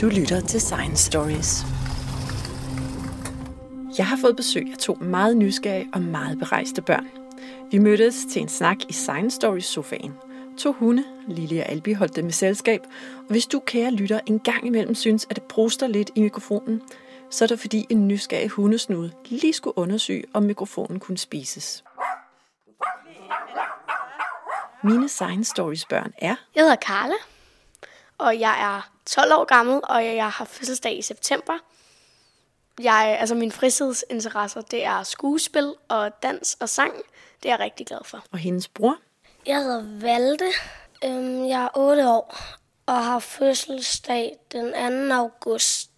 Du lytter til Science Stories. Jeg har fået besøg af to meget nysgerrige og meget berejste børn. Vi mødtes til en snak i Science Stories sofaen. To hunde, Lille og Albi, holdt dem med selskab. Og hvis du, kære lytter, en gang imellem synes, at det bruster lidt i mikrofonen, så er det fordi en nysgerrig hundesnude lige skulle undersøge, om mikrofonen kunne spises. Mine Science Stories børn er... Jeg hedder Karla, og jeg er 12 år gammel, og jeg har fødselsdag i september. Jeg, altså mine fritidsinteresser, det er skuespil og dans og sang. Det er jeg rigtig glad for. Og hendes bror? Jeg hedder Valde. Øhm, jeg er 8 år og har fødselsdag den 2. august.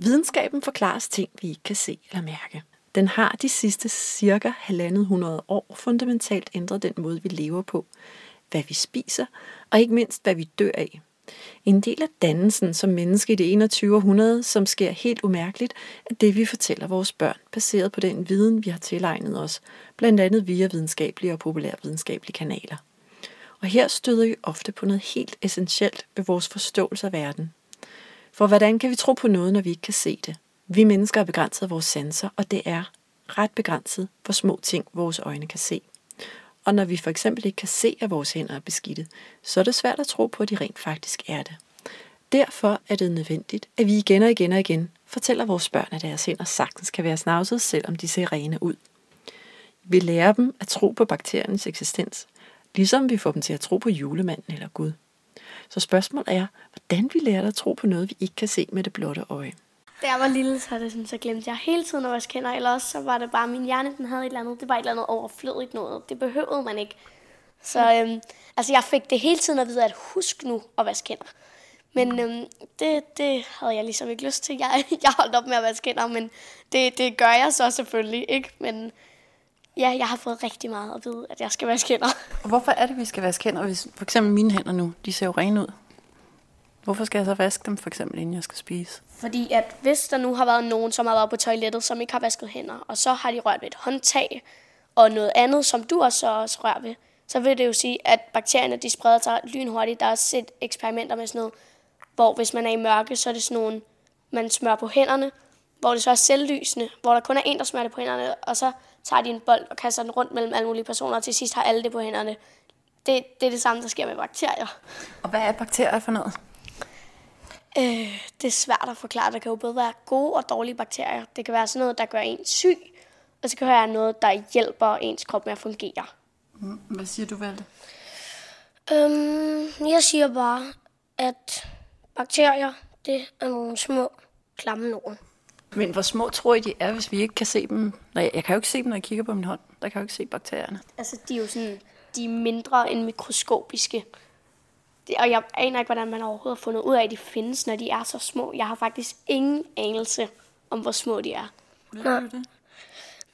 Videnskaben forklares ting, vi ikke kan se eller mærke. Den har de sidste cirka halvandet hundrede år fundamentalt ændret den måde, vi lever på, hvad vi spiser, og ikke mindst, hvad vi dør af. En del af dannelsen som menneske i det 21. århundrede, som sker helt umærkeligt, er det, vi fortæller vores børn, baseret på den viden, vi har tilegnet os, blandt andet via videnskabelige og populærvidenskabelige kanaler. Og her støder vi ofte på noget helt essentielt ved vores forståelse af verden. For hvordan kan vi tro på noget, når vi ikke kan se det? Vi mennesker er begrænset af vores sanser, og det er ret begrænset, hvor små ting vores øjne kan se. Og når vi for eksempel ikke kan se, at vores hænder er beskidte, så er det svært at tro på, at de rent faktisk er det. Derfor er det nødvendigt, at vi igen og igen og igen fortæller vores børn, at deres hænder sagtens kan være snavset, selvom de ser rene ud. Vi lærer dem at tro på bakteriernes eksistens, ligesom vi får dem til at tro på julemanden eller Gud. Så spørgsmålet er, hvordan vi lærer at tro på noget, vi ikke kan se med det blotte øje. Da jeg var lille, så, det sådan, så glemte jeg hele tiden at vaske hænder, eller også så var det bare, min hjerne den havde et eller andet, det var et eller andet overflødigt noget. Det behøvede man ikke. Så øhm, altså, jeg fik det hele tiden at vide, at husk nu at vaske hænder. Men øhm, det, det havde jeg ligesom ikke lyst til. Jeg, jeg holdt op med at vaske hænder, men det, det gør jeg så selvfølgelig ikke. Men ja, jeg har fået rigtig meget at vide, at jeg skal vaske hænder. Og hvorfor er det, vi skal vaske hænder? Hvis, for eksempel mine hænder nu, de ser jo rene ud. Hvorfor skal jeg så vaske dem, for eksempel, inden jeg skal spise? Fordi at hvis der nu har været nogen, som har været på toilettet, som ikke har vasket hænder, og så har de rørt ved et håndtag og noget andet, som du også, også rører ved, så vil det jo sige, at bakterierne de spreder sig lynhurtigt. Der er også set eksperimenter med sådan noget, hvor hvis man er i mørke, så er det sådan nogle, man smører på hænderne, hvor det så er selvlysende, hvor der kun er en, der smører det på hænderne, og så tager de en bold og kaster den rundt mellem alle mulige personer, og til sidst har alle det på hænderne. Det, det er det samme, der sker med bakterier. Og hvad er bakterier for noget? Øh, det er svært at forklare. Der kan jo både være gode og dårlige bakterier. Det kan være sådan noget, der gør en syg, og så kan det være noget, der hjælper ens krop med at fungere. Mm, hvad siger du, Valde? Øhm, jeg siger bare, at bakterier, det er nogle små, klamme nogen. Men hvor små tror I, de er, hvis vi ikke kan se dem? Nej, jeg kan jo ikke se dem, når jeg kigger på min hånd. Der kan jeg jo ikke se bakterierne. Altså, de er jo sådan, de er mindre end mikroskopiske. Det, og jeg aner ikke, hvordan man overhovedet har fundet ud af, at de findes, når de er så små. Jeg har faktisk ingen anelse om, hvor små de er. Ved du det?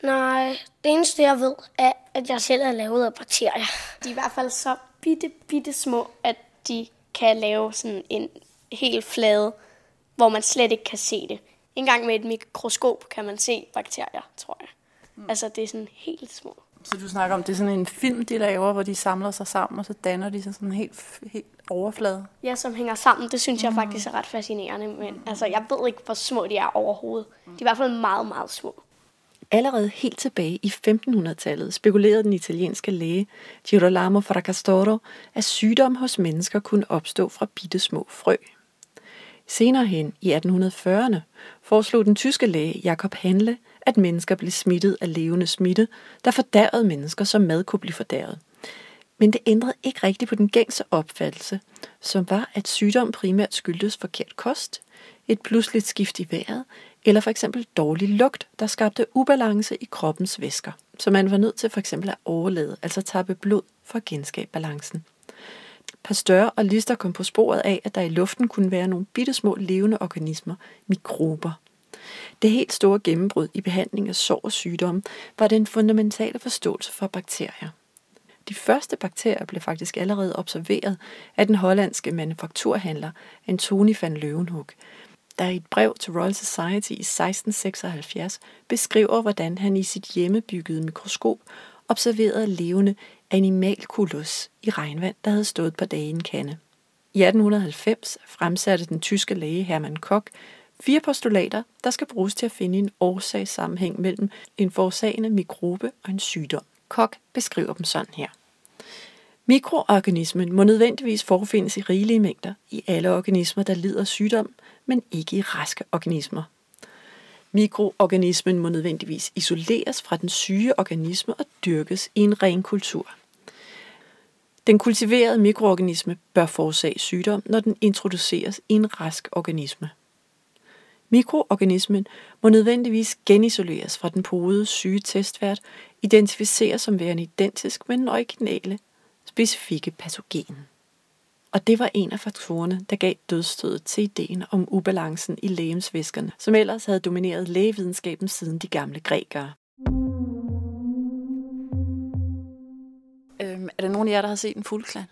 Nej, det eneste jeg ved, er, at jeg selv er lavet af bakterier. De er i hvert fald så bitte, bitte små, at de kan lave sådan en helt flade, hvor man slet ikke kan se det. Ikke engang med et mikroskop kan man se bakterier, tror jeg. Mm. Altså, det er sådan helt små. Så du snakker om, det er sådan en film, de laver, hvor de samler sig sammen, og så danner de sig sådan en helt, helt overflade. Ja, som hænger sammen. Det synes jeg faktisk er ret fascinerende. Men altså, jeg ved ikke, hvor små de er overhovedet. De er i hvert fald meget, meget små. Allerede helt tilbage i 1500-tallet spekulerede den italienske læge Girolamo Fracastoro, at sygdom hos mennesker kunne opstå fra bitte små frø. Senere hen i 1840'erne foreslog den tyske læge Jakob Handle, at mennesker blev smittet af levende smitte, der fordærvede mennesker, som mad kunne blive fordærvet. Men det ændrede ikke rigtigt på den gængse opfattelse, som var, at sygdom primært skyldtes forkert kost, et pludseligt skift i vejret, eller for eksempel dårlig lugt, der skabte ubalance i kroppens væsker, så man var nødt til for eksempel at overlade, altså tappe blod for at genskabe balancen. Pasteur og Lister kom på sporet af, at der i luften kunne være nogle bittesmå levende organismer, mikrober. Det helt store gennembrud i behandling af sår og sygdomme var den fundamentale forståelse for bakterier. De første bakterier blev faktisk allerede observeret af den hollandske manufakturhandler Antoni van Leeuwenhoek, der i et brev til Royal Society i 1676 beskriver, hvordan han i sit hjemmebyggede mikroskop observerede levende animalkulus i regnvand, der havde stået på dagen kande. I 1890 fremsatte den tyske læge Hermann Koch fire postulater, der skal bruges til at finde en årsagssammenhæng mellem en forårsagende mikrobe og en sygdom. Koch beskriver dem sådan her. Mikroorganismen må nødvendigvis forefindes i rigelige mængder i alle organismer, der lider sygdom, men ikke i raske organismer. Mikroorganismen må nødvendigvis isoleres fra den syge organisme og dyrkes i en ren kultur. Den kultiverede mikroorganisme bør forårsage sygdom, når den introduceres i en rask organisme. Mikroorganismen må nødvendigvis genisoleres fra den podede syge testvært, identificeres som værende identisk med den originale specifikke patogen. Og det var en af faktorerne, der gav dødstødet til ideen om ubalancen i lægemsvæskerne, som ellers havde domineret lægevidenskaben siden de gamle grækere. Øhm, er der nogen af jer, der har set en fugleklat?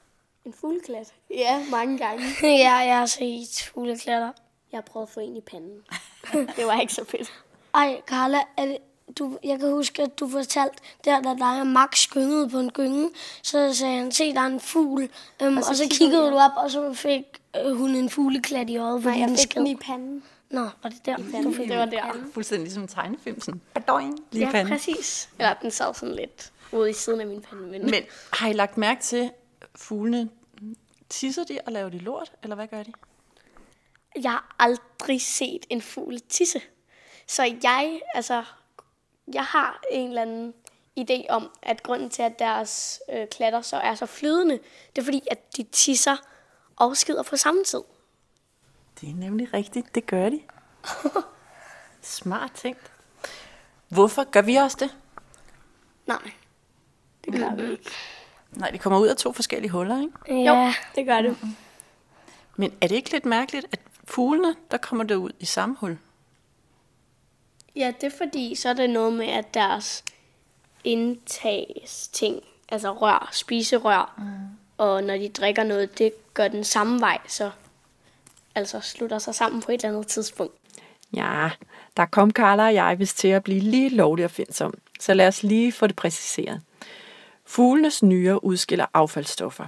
En fugleklat? Ja, mange gange. ja, jeg har set fugleklatter. Jeg har prøvet at få en i panden. det var ikke så fedt. Ej, Carla, er det, du, jeg kan huske, at du fortalte, der da dig og Max gyngede på en gynge, så sagde han, se, der er en fugl. Øhm, og, så og så kiggede jeg. du op, og så fik øh, hun en fugleklat i øjet. Nej, fordi jeg den fik den i panden. Nå, var det der? Du fik det var der. Fuldstændig ligesom en tegnefilm, sådan badoing, lige i Ja, panden. præcis. Eller den sad sådan lidt ude i siden af min pande. Men, Men har I lagt mærke til, fuglene, tisser de og laver de lort, eller hvad gør de? Jeg har aldrig set en fugl tisse. Så jeg, altså, jeg har en eller anden idé om, at grunden til, at deres øh, klatter så er så flydende, det er fordi, at de tisser og skider på samme tid. Det er nemlig rigtigt, det gør de. Smart tænkt. Hvorfor gør vi også det? Nej, det gør vi ikke. Nej, det kommer ud af to forskellige huller, ikke? Ja, Jo, det gør det. Men er det ikke lidt mærkeligt, at fuglene, der kommer det ud i samme hul? Ja, det er fordi, så er det noget med, at deres indtages ting, altså rør, spiserør, mm. og når de drikker noget, det gør den samme vej, så altså slutter sig sammen på et eller andet tidspunkt. Ja, der kom Carla og jeg vist til at blive lige lovligt opfindsom, så lad os lige få det præciseret. Fuglenes nyrer udskiller affaldsstoffer.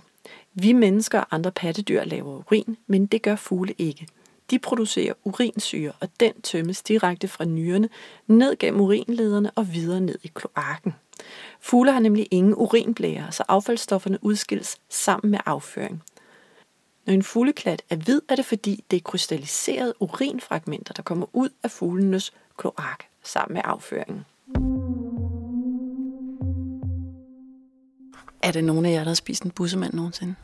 Vi mennesker og andre pattedyr laver urin, men det gør fugle ikke. De producerer urinsyre, og den tømmes direkte fra nyrerne ned gennem urinlederne og videre ned i kloakken. Fugle har nemlig ingen urinblære, så affaldsstofferne udskilles sammen med afføring. Når en fugleklat er hvid, er det fordi det er krystalliserede urinfragmenter, der kommer ud af fuglenes kloak sammen med afføringen. Er det nogen af jer, der har spist en bussemand nogensinde?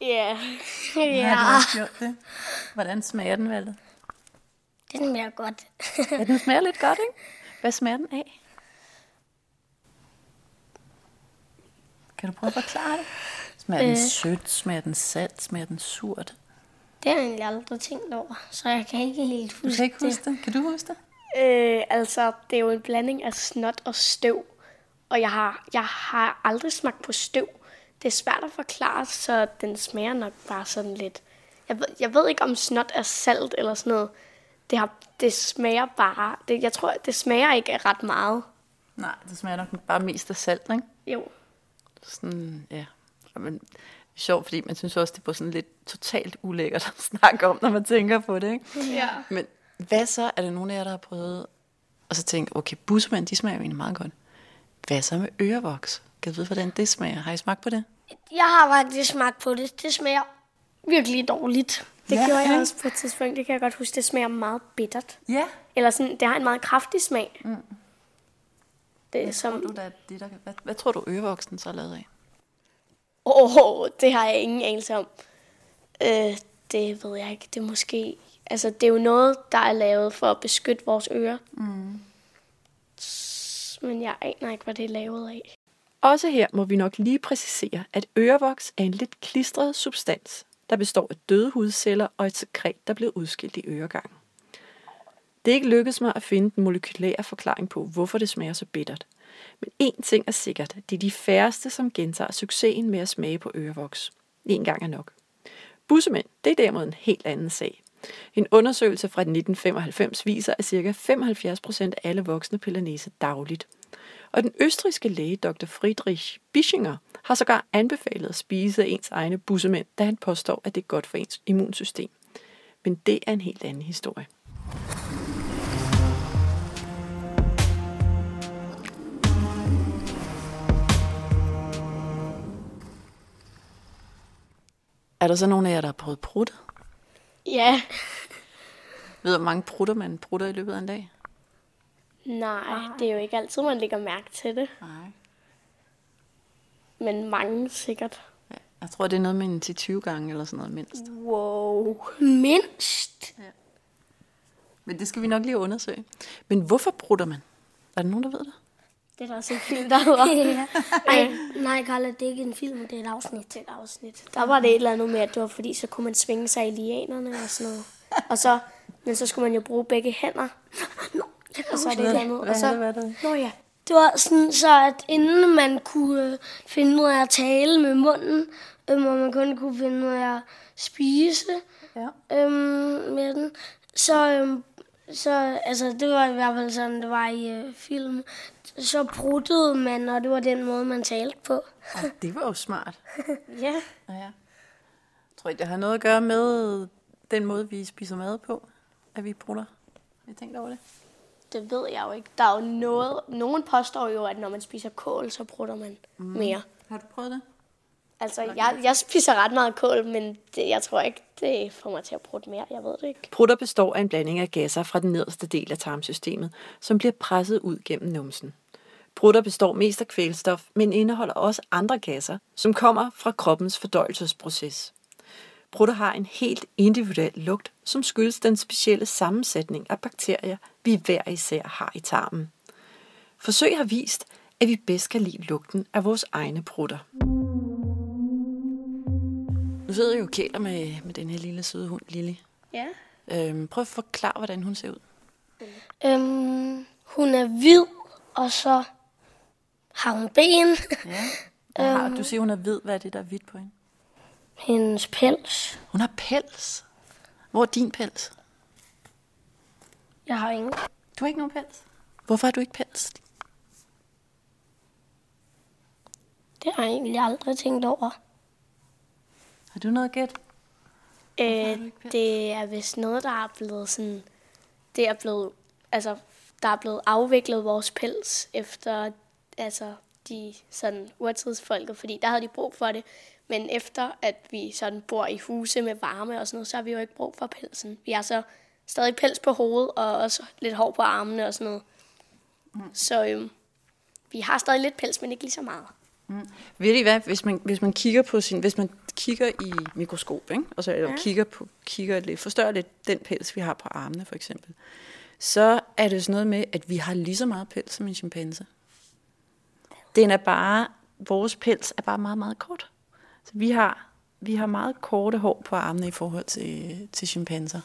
Ja, ja. gjort det. Hvordan smager den, Valde? det smager godt. Ja, den smager lidt godt, ikke? Hvad smager den af? Kan du prøve at forklare det? Smager den sødt? Smager den salt? Smager den surt? Det har jeg egentlig aldrig tænkt over, så jeg kan ikke helt huske Du kan ikke huske det. Kan du huske det? øh, altså det er jo en blanding af snot og støv, og jeg har, jeg har aldrig smagt på støv. Det er svært at forklare, så den smager nok bare sådan lidt. Jeg ved, jeg ved ikke, om snot er salt eller sådan noget. Det, har, det smager bare... Det, jeg tror, det smager ikke ret meget. Nej, det smager nok bare mest af salt, ikke? Jo. Sådan, ja. Men det er sjovt, fordi man synes også, det er på sådan lidt totalt ulækkert at snakke om, når man tænker på det, ikke? Ja. Men hvad så? Er der nogen af jer, der har prøvet og så tænke, okay, bussemænd, de smager jo egentlig meget godt. Hvad så med ørevoks? Kan du vide, hvordan det smager? Har I smagt på det? Jeg har faktisk smagt på det. Det smager virkelig dårligt. Det Ja, gjorde jeg ikke? også på et tidspunkt. Det kan jeg godt huske. Det smager meget bittert. Ja. Eller sådan, det har en meget kraftig smag. Mm. Det er Tror som... du, der, det der, hvad, hvad tror du, ørevoksen så er lavet af? Åh, oh, det har jeg ingen anelse om. Øh, det ved jeg ikke. Det er måske... Altså, det er jo noget, der er lavet for at beskytte vores ører. Mm. Men jeg aner ikke, hvad det er lavet af. Også her må vi nok lige præcisere, at ørevoks er en lidt klistret substans, der består af døde hudceller og et sekret, der bliver udskilt i øregangen. Det er ikke lykkedes mig at finde den molekylære forklaring på, hvorfor det smager så bittert. Men én ting er sikkert, det er de færreste, som gentager succesen med at smage på ørevoks. En gang er nok. Bussemænd, det er derimod en helt anden sag. En undersøgelse fra 1995 viser, at ca. 75% af alle voksne piller næse dagligt. Og den østriske læge Dr. Friedrich Bischinger har sågar anbefalet at spise af ens egne bussemænd, da han påstår, at det er godt for ens immunsystem. Men det er en helt anden historie. Er der så nogen af jer, der har prøvet prutte? Ja. Ved du, hvor mange prutter man prutter i løbet af en dag? Nej, det er jo ikke altid, man lægger mærke til det. Nej. Men mange sikkert. Ja. Jeg tror, det er noget med en til 20 gange eller sådan noget mindst. Wow. Mindst. Men det skal vi nok lige undersøge. Men hvorfor prutter man? Er der nogen, der ved det? Det er der også en film, der hedder. ja. Ej, nej, Carla, det er ikke en film, det er et afsnit. til et afsnit. Der var det et eller andet med, at det var fordi, så kunne man svinge sig i lianerne og sådan noget. Og så, men så skulle man jo bruge begge hænder. Nå, jeg kan Og så huske det andet. Hvad Og så, hvad er det? Nå ja. Det var sådan så, at inden man kunne øh, finde ud af at tale med munden, øhm, og man kun kunne finde ud af at spise Ja. øhm, med den, så, øhm, så altså, det var i hvert fald sådan, det var i øh, film, så pruttede man, og det var den måde, man talte på. Oh, det var jo smart. Ja. Ja, ja. Tror I, det har noget at gøre med den måde, vi spiser mad på? At vi prutter? Har I tænkt over det? Det ved jeg jo ikke. Der er jo noget... Nogen påstår jo, at når man spiser kål, så prutter man mm. mere. Har du prøvet det? Altså, jeg, jeg spiser ret meget kål, men det, jeg tror ikke, det får mig til at prutte mere. Jeg ved det ikke. Prutter består af en blanding af gasser fra den nederste del af tarmsystemet, som bliver presset ud gennem numsen. Prutter består mest af kvælstof, men indeholder også andre gasser, som kommer fra kroppens fordøjelsesproces. Prutter har en helt individuel lugt, som skyldes den specielle sammensætning af bakterier, vi hver især har i tarmen. Forsøg har vist, at vi bedst kan lide lugten af vores egne prutter. Nu sidder jeg jo kæler med, med den her lille søde hund, Lille. Ja. Øhm, prøv at forklare, hvordan hun ser ud. Øhm, hun er hvid, og så har hun ben. Ja. Har, du siger, hun er hvid. Hvad er det, der er hvidt på hende? Hendes pels. Hun har pels. Hvor er din pels? Jeg har ingen. Du har ikke nogen pels. Hvorfor har du ikke pels? Det har jeg egentlig aldrig tænkt over. Har du noget gæt? Øh, det er vist noget, der er blevet sådan... Det er blevet... Altså, der er blevet afviklet vores pels efter altså, de sådan urtidsfolket, fordi der havde de brug for det. Men efter at vi sådan bor i huse med varme og sådan noget, så har vi jo ikke brug for pelsen. Vi har så stadig pels på hovedet og også lidt hår på armene og sådan noget. Så øhm, vi har stadig lidt pels, men ikke lige så meget. Ved I hvad, hvis man, hvis man kigger på sin, hvis man kigger i mikroskop, ikke? og så ja. kigger, på, kigger lidt, forstørrer lidt den pels, vi har på armene for eksempel, så er det sådan noget med, at vi har lige så meget pels som en chimpanse. Den er bare, vores pels er bare meget, meget kort. Så vi har, vi har meget korte hår på armene i forhold til, til chimpanser,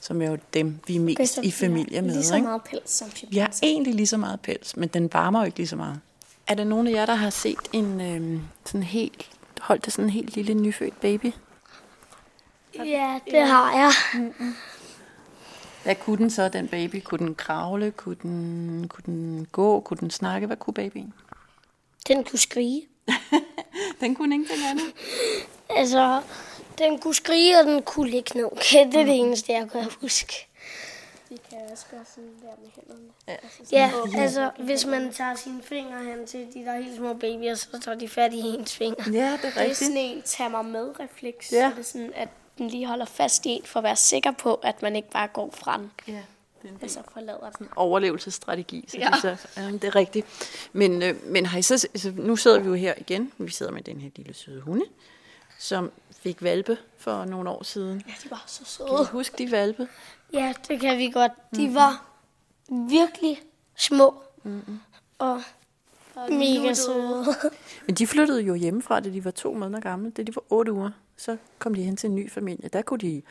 som er jo dem, vi er mest så i vi familie har med. Lige så meget pels som Vi har chimpanser. egentlig lige så meget pels, men den varmer jo ikke lige så meget. Er der nogen af jer, der har set en øhm, sådan helt, holdt det sådan en helt lille nyfødt baby? Ja, det har jeg. Hvad kunne den så, den baby? Kunne den kravle? Kunne den, kunne den gå? Kunne den snakke? Hvad kunne babyen? Den kunne skrige. Den kunne ingenting andet. Altså, den kunne skrige, og den kunne ligge ned. Okay, det er det eneste, jeg kan huske. De kan også gøre sådan der med hænderne. Ja, altså, hvis man tager sine fingre hen til de der helt små babyer, så tager de fat i ens fingre. Ja, det er Det er sådan en tag mig med refleks. Ja. Ja. Så det er sådan, at den lige holder fast i en, for at være sikker på, at man ikke bare går fra den. Ja, det er en Altså forlader den. overlevelsesstrategi, så Ja. det, så, ja, det er rigtigt. Men, øh, men har I så, altså, nu sidder vi jo her igen, vi sidder med den her lille søde hunde, som fik valpe for nogle år siden. Ja, de var så Kan søde. I huske de valpe? Ja, det kan vi godt. De var virkelig små. Og mega søde. Men de flyttede jo hjemmefra, da de var to måneder gamle. Da de var otte uger, så kom de hen til en ny familie. Der kunne de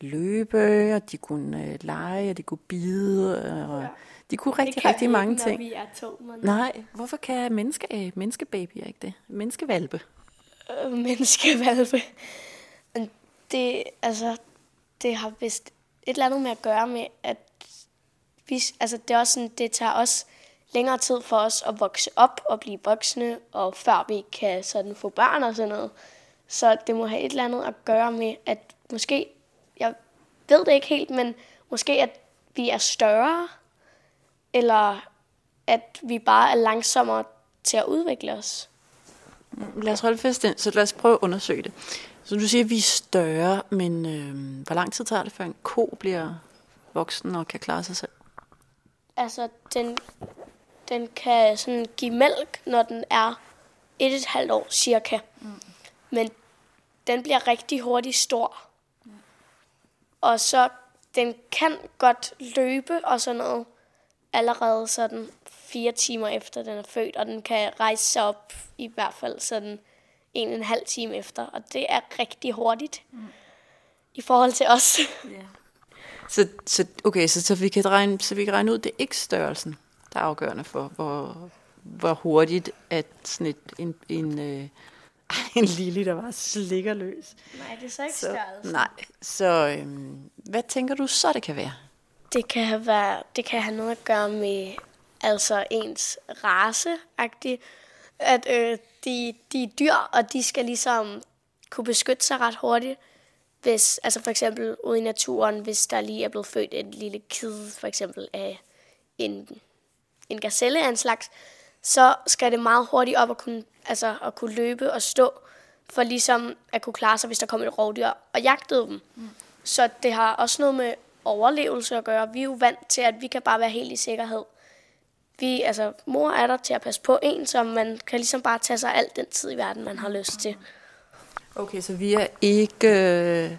løbe, og de kunne øh, lege, og de kunne bide, og ja. de kunne rigtig, rigtig vi mange ikke, ting. Vi er to måneder. Nej, hvorfor kan menneske, øh, menneskebabyer ikke det? Menneskevalpe. Øh, menneskevalpe. Men det, altså, det har vist et eller andet med at gøre med, at vi, altså, det er også sådan, det tager også længere tid for os at vokse op og blive voksne, og før vi kan sådan få børn og sådan noget. Så det må have et eller andet at gøre med, at måske, jeg ved det ikke helt, men måske at vi er større, eller at vi bare er langsommere til at udvikle os. Lad os holde fast den, så lad os prøve at undersøge det. Så du siger, at vi er større, men øh, hvor lang tid tager det, før en ko bliver voksen og kan klare sig selv? Altså, den, den kan sådan give mælk, når den er et et halvt år cirka. Mm. Men den bliver rigtig hurtigt stor. Og så, den kan godt løbe og sådan noget allerede sådan fire timer efter den er født, og den kan rejse sig op i hvert fald sådan en og en halv time efter, og det er rigtig hurtigt mm. i forhold til os. Yeah. Så, så, okay, så, så, vi kan regne, så vi kan regne ud, det er ikke størrelsen, der er afgørende for, hvor, hvor hurtigt at sådan et, en, en, øh, en lille, der var slikker løs. Nej, det er så ikke så, størrelsen. Nej, så øhm, hvad tænker du så, det kan være? Det kan have, været, det kan have noget at gøre med altså ens race -agtig. At øh, de, de er dyr, og de skal ligesom kunne beskytte sig ret hurtigt. Hvis, altså for eksempel ude i naturen, hvis der lige er blevet født en lille kid, for eksempel af en, en gazelle af en slags, så skal det meget hurtigt op at kunne, altså at kunne løbe og stå, for ligesom at kunne klare sig, hvis der kommer et rovdyr og jagtede dem. Mm. Så det har også noget med overlevelse at gøre. Vi er jo vant til, at vi kan bare være helt i sikkerhed. Vi, altså, mor er der til at passe på en, så man kan ligesom bare tage sig alt den tid i verden, man har lyst til. Okay, så vi er ikke... Øh,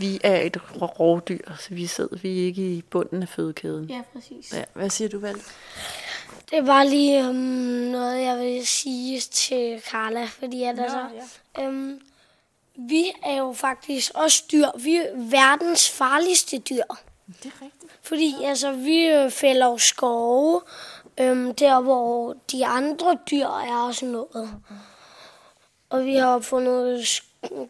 vi er et rovdyr, så vi sidder vi er ikke i bunden af fødekæden. Ja, præcis. Ja, hvad siger du, Val? Det var lige um, noget, jeg vil sige til Carla, fordi at, ja, altså, ja. Um, vi er jo faktisk også dyr. Vi er verdens farligste dyr. Det er rigtigt. Fordi altså, vi øh, fælder jo skove, øhm, der hvor de andre dyr er og sådan noget. Og vi har fundet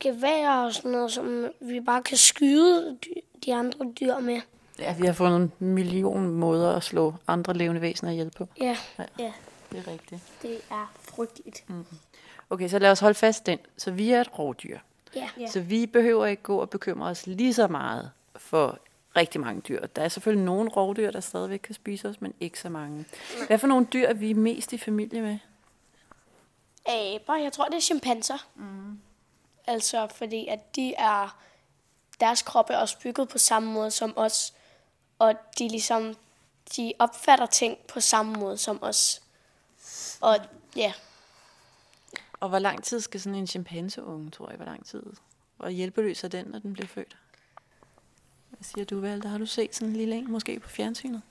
gevær og sådan noget, som vi bare kan skyde de andre dyr med. Ja, vi har fundet en million måder at slå andre levende væsener ihjel på. Ja. ja. ja. Det er rigtigt. Det er frygteligt. Mm. Okay, så lad os holde fast den. Så vi er et rovdyr. Ja. Så vi behøver ikke gå og bekymre os lige så meget for rigtig mange dyr. Der er selvfølgelig nogle rovdyr, der stadigvæk kan spise os, men ikke så mange. Hvad for nogle dyr er vi mest i familie med? Aber, jeg tror det er chimpanser. Mm. Altså fordi at de er, deres kroppe er også bygget på samme måde som os. Og de ligesom, de opfatter ting på samme måde som os. Og ja. Og hvor lang tid skal sådan en chimpanseunge, tror jeg, hvor lang tid? Hvor hjælpeløs er den, når den bliver født? Hvad siger du, Valter? Har du set sådan en lille en, måske på fjernsynet?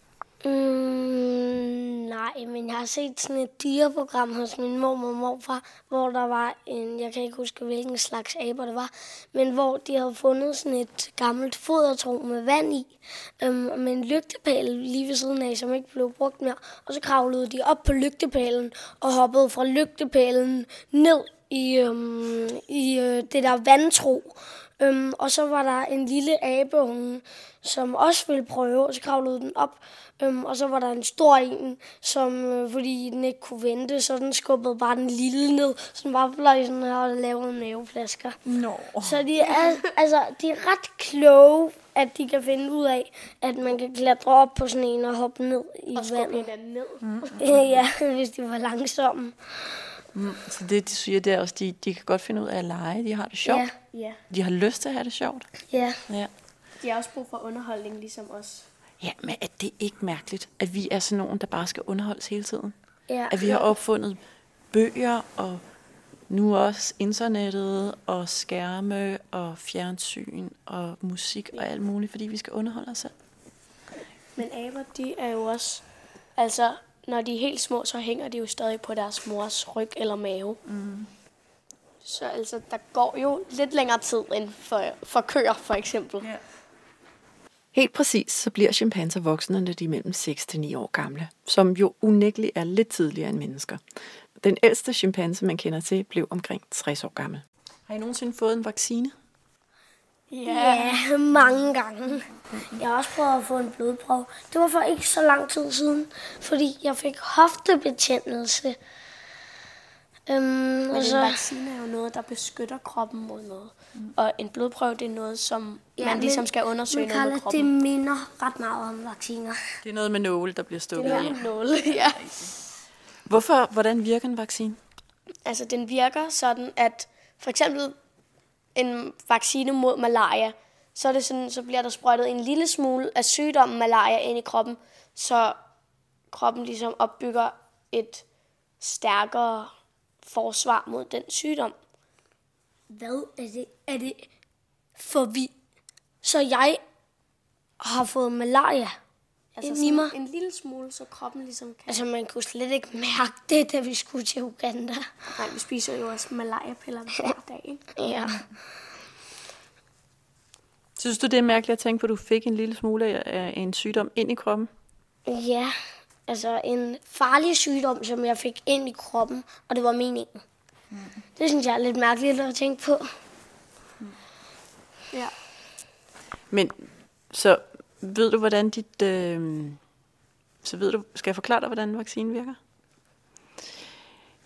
Mm, nej, men jeg har set sådan et dyreprogram hos min mor og morfar, hvor der var en, jeg kan ikke huske hvilken slags aber det var, men hvor de havde fundet sådan et gammelt fodertro med vand i, øhm, med en lygtepæl lige ved siden af, som ikke blev brugt mere. Og så kravlede de op på lygtepælen og hoppede fra lygtepælen ned i, øhm, i øh, det der vandtro. Øhm, og så var der en lille abeunge, som også ville prøve, og så kravlede den op. Øhm, og så var der en stor en, som, øh, fordi den ikke kunne vente, så den skubbede bare den lille ned, som bare blev sådan her og lavede maveplasker. No. Så de er, altså, de er ret kloge, at de kan finde ud af, at man kan klatre op på sådan en og hoppe ned i og vandet. Og ned. Mm. ja, hvis de var langsomme. Mm, så det, de siger, det er også, de, de kan godt finde ud af at lege. De har det sjovt. Ja. Ja. De har lyst til at have det sjovt. Ja. ja. De har også brug for underholdning, ligesom os. Ja, men er det ikke mærkeligt, at vi er sådan nogen, der bare skal underholdes hele tiden? Ja. At vi har opfundet bøger og nu også internettet og skærme og fjernsyn og musik og alt muligt, fordi vi skal underholde os selv. Men aber, de er jo også... Altså, når de er helt små, så hænger de jo stadig på deres mors ryg eller mave. Mm. Så altså, der går jo lidt længere tid end for, for køer, for eksempel. Ja. Helt præcis, så bliver chimpanser voksne, når de er mellem 6 til 9 år gamle, som jo unægteligt er lidt tidligere end mennesker. Den ældste chimpanse, man kender til, blev omkring 60 år gammel. Har I nogensinde fået en vaccine? Ja, mange gange. Jeg har også prøvet at få en blodprøve. Det var for ikke så lang tid siden, fordi jeg fik hoftebetændelse. Øhm, Men og en så, vaccine er jo noget, der beskytter kroppen mod noget. Mm. Og en blodprøve, det er noget, som ja, man men- ligesom skal undersøge men noget med kroppen. det minder ret meget om vacciner. Det er noget med nåle, der bliver stukket Det i. er nåle, ja. Hvorfor, hvordan virker en vaccine? Altså, den virker sådan, at for eksempel en vaccine mod malaria, så, er det sådan, så bliver der sprøjtet en lille smule af sygdommen malaria ind i kroppen, så kroppen ligesom opbygger et stærkere forsvar mod den sygdom. Hvad er det? Er det for vi? Så jeg har fået malaria altså ind i mig? en lille smule, så kroppen ligesom kan... Altså, man kunne slet ikke mærke det, da vi skulle til Uganda. Nej, vi spiser jo også malaria-piller hver dag, ikke? Ja. Synes du, det er mærkeligt at tænke på, at du fik en lille smule af en sygdom ind i kroppen? Ja, altså en farlig sygdom, som jeg fik ind i kroppen, og det var meningen. Mm. Det synes jeg er lidt mærkeligt at tænke på. Ja. Men så ved du, hvordan dit... Øh, så ved du, skal jeg forklare dig, hvordan vaccinen virker?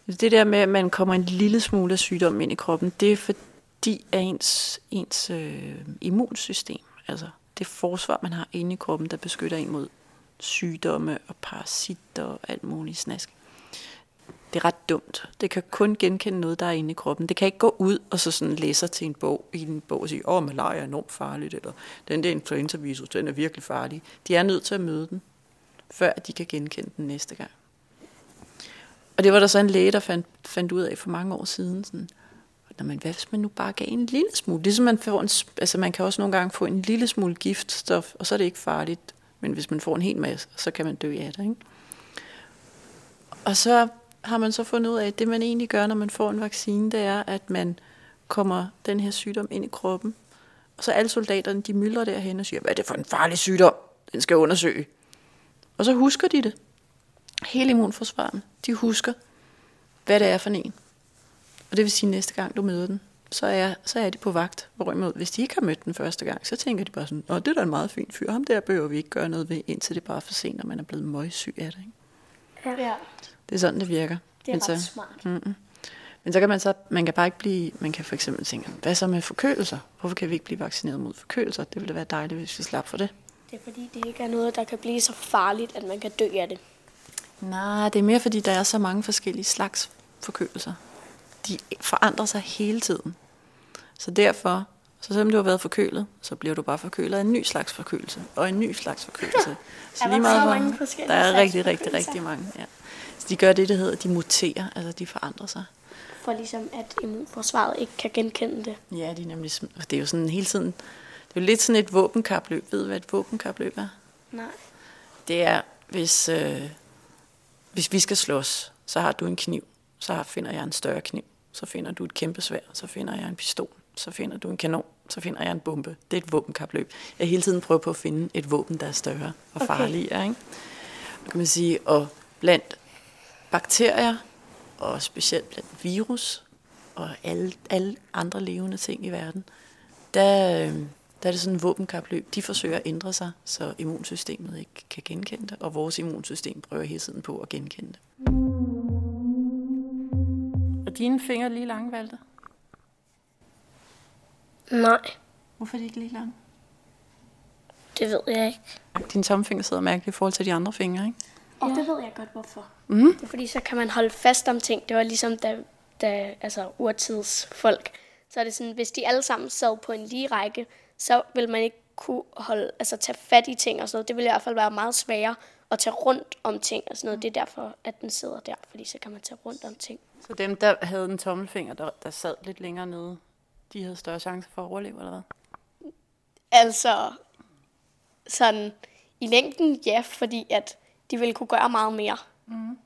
Det der med, at man kommer en lille smule af sygdom ind i kroppen, det er fordi, at ens, ens øh, immunsystem, altså det forsvar, man har inde i kroppen, der beskytter en mod sygdomme og parasitter og alt muligt snask. Det er ret dumt. Det kan kun genkende noget, der er inde i kroppen. Det kan ikke gå ud og så sådan læse til en bog, i en bog og sige, åh, malaria er enormt farligt, eller den der influenza-virus, den er virkelig farlig. De er nødt til at møde den, før de kan genkende den næste gang. Og det var der så en læge, der fandt, fandt ud af for mange år siden. Sådan, Nå, men hvad hvis man nu bare gav en lille smule? Ligesom man får en, altså man kan også nogle gange få en lille smule giftstof, og så er det ikke farligt. Men hvis man får en hel masse, så kan man dø af det. Ikke? Og så har man så fundet ud af, at det man egentlig gør, når man får en vaccine, det er, at man kommer den her sygdom ind i kroppen. Og så alle soldaterne, de myldrer derhen og siger, hvad er det for en farlig sygdom? Den skal jeg undersøge. Og så husker de det. Hele immunforsvaret, de husker, hvad det er for en. Og det vil sige, at næste gang du møder den, så er, så er de på vagt. Hvorimod, hvis de ikke har mødt den første gang, så tænker de bare sådan, Nå, det er da en meget fin fyr. Ham der behøver vi ikke gøre noget ved, indtil det bare er for sent, når man er blevet møgsyg af det. Ikke? Ja. Det er sådan, det virker. Det er Men så, ret smart. Mm-mm. Men så kan man så, man kan bare ikke blive, man kan for eksempel tænke, hvad så med forkølelser? Hvorfor kan vi ikke blive vaccineret mod forkølelser? Det ville da være dejligt, hvis vi slap for det. Det er fordi, det ikke er noget, der kan blive så farligt, at man kan dø af det. Nej, det er mere fordi, der er så mange forskellige slags forkølelser. De forandrer sig hele tiden. Så derfor, så selvom du har været forkølet, så bliver du bare forkølet af en ny slags forkølelse, og en ny slags forkølelse. Så der så hvor- mange Der er rigtig, rigtig, rigtig mange. Ja. Så de gør det, der hedder, de muterer, altså de forandrer sig. For ligesom, at immunforsvaret ikke kan genkende det. Ja, de er nemlig, det er jo sådan hele tiden, det er jo lidt sådan et våbenkapløb. Ved du, hvad et våbenkapløb er? Nej. Det er, hvis, øh, hvis vi skal slås, så har du en kniv, så finder jeg en større kniv, så finder du et kæmpe svær, så finder jeg en pistol, så finder du en kanon, så finder jeg en bombe. Det er et våbenkapløb. Jeg hele tiden prøver på at finde et våben, der er større og Okay. farligere. Ikke? kan man sige, og blandt bakterier, og specielt blandt virus, og alle, alle andre levende ting i verden, der, øh, der er det sådan en våbenkapløb. De forsøger at ændre sig, så immunsystemet ikke kan genkende det, og vores immunsystem prøver hele tiden på at genkende det. Og dine fingre lige lange, Valter? Nej, Hvorfor er de ikke lige lange? det ved jeg ikke. Dine tommelfinger sidder mærkeligt i forhold til de andre fingre, ikke? Og ja. det ved jeg godt, hvorfor. Mm. Det er fordi, så kan man holde fast om ting. Det var ligesom, da, da altså, urtids folk. Så er det sådan, hvis de alle sammen sad på en lige række, så vil man ikke kunne holde, altså, tage fat i ting og sådan noget. Det vil i hvert fald være meget sværere at tage rundt om ting og sådan noget. Det er derfor, at den sidder der, fordi så kan man tage rundt om ting. Så dem, der havde en tommelfinger, der, der sad lidt længere nede, de havde større chance for at overleve, eller hvad? Altså, sådan i længden, ja, fordi at de ville kunne gøre meget mere. Mm.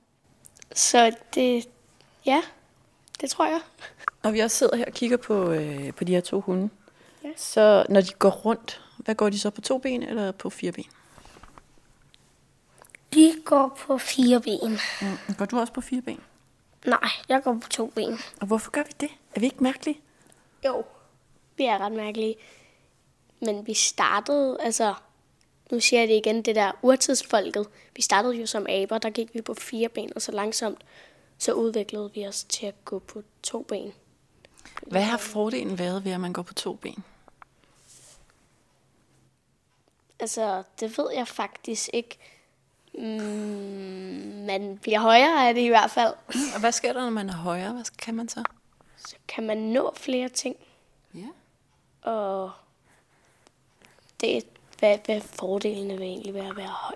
Så det, ja, det tror jeg. Når vi også sidder her og kigger på, øh, på de her to hunde, Ja. så når de går rundt, hvad går de så på to ben eller på fire ben? De går på fire ben. Mm. Går du også på fire ben? Nej, jeg går på to ben. Og hvorfor gør vi det? Er vi ikke mærkelige? Jo, vi er ret mærkelige. Men vi startede, altså, nu siger jeg det igen, det der urtidsfolket. Vi startede jo som aber, der gik vi på fire ben, og så langsomt, så udviklede vi os til at gå på to ben. Hvad har fordelen været ved, at man går på to ben? Altså, det ved jeg faktisk ikke. Mm, man bliver højere af det i hvert fald. Og hvad sker der, når man er højere? Hvad kan man så? Så kan man nå flere ting. Ja. Og det, hvad, hvad fordelene vil egentlig være at være høj?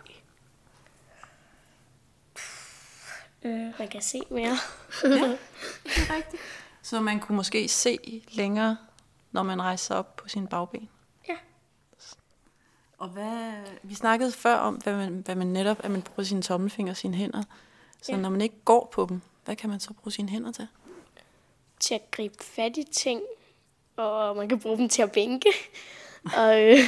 Øh. Man kan se mere. Så man kunne måske se længere, når man rejser op på sine bagben? Ja. Og hvad, vi snakkede før om, hvad man, hvad man netop, at man bruger sine tommelfingre og sine hænder. Så Ja. når man ikke går på dem, hvad kan man så bruge sine hænder til? Til at gribe fat i ting, og man kan bruge dem til at bænke. og øh,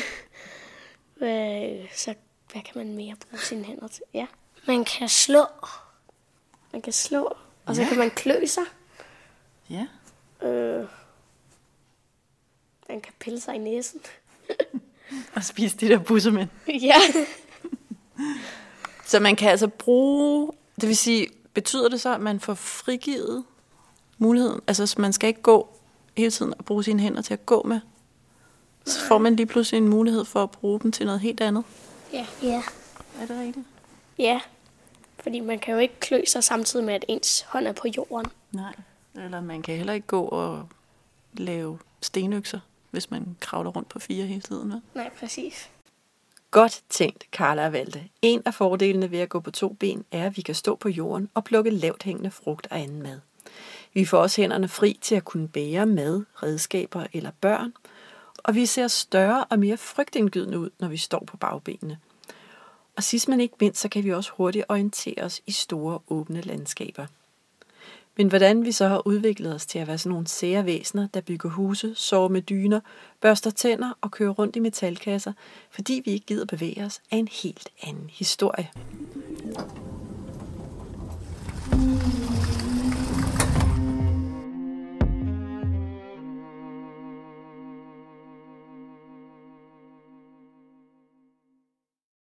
hvad, så hvad kan man mere bruge sine hænder til? Ja, Man kan slå. man kan slå, og så Ja. kan man klø sig. Ja. Øh, man kan pille sig i næsen. Og spise de der bussemænd. ja. Så man kan altså bruge, det vil sige, betyder det så, at man får frigivet muligheden? Altså, så man skal ikke gå hele tiden og bruge sine hænder til at gå med. Så får man lige pludselig en mulighed for at bruge dem til noget helt andet. ja. Ja. Er det rigtigt? Ja, fordi man kan jo ikke klø sig samtidig med, at ens hånd er på jorden. Nej. Eller man kan heller ikke gå og lave stenøkser, hvis man kravler rundt på fire hele tiden. Vel? Nej, præcis. Godt tænkt, Carla og Valte. En af fordelene ved at gå på to ben er, at vi kan stå på jorden og plukke lavt hængende frugt og anden mad. Vi får også hænderne fri til at kunne bære mad, redskaber eller børn, og vi ser større og mere frygtindgydende ud, når vi står på bagbenene. Og sidst men ikke mindst, så kan vi også hurtigt orientere os i store åbne landskaber. Men hvordan vi så har udviklet os til at være sådan nogle sære væsener, der bygger huse, sover med dyner, børster tænder og kører rundt i metalkasser, fordi vi ikke gider bevæge os, er en helt anden historie.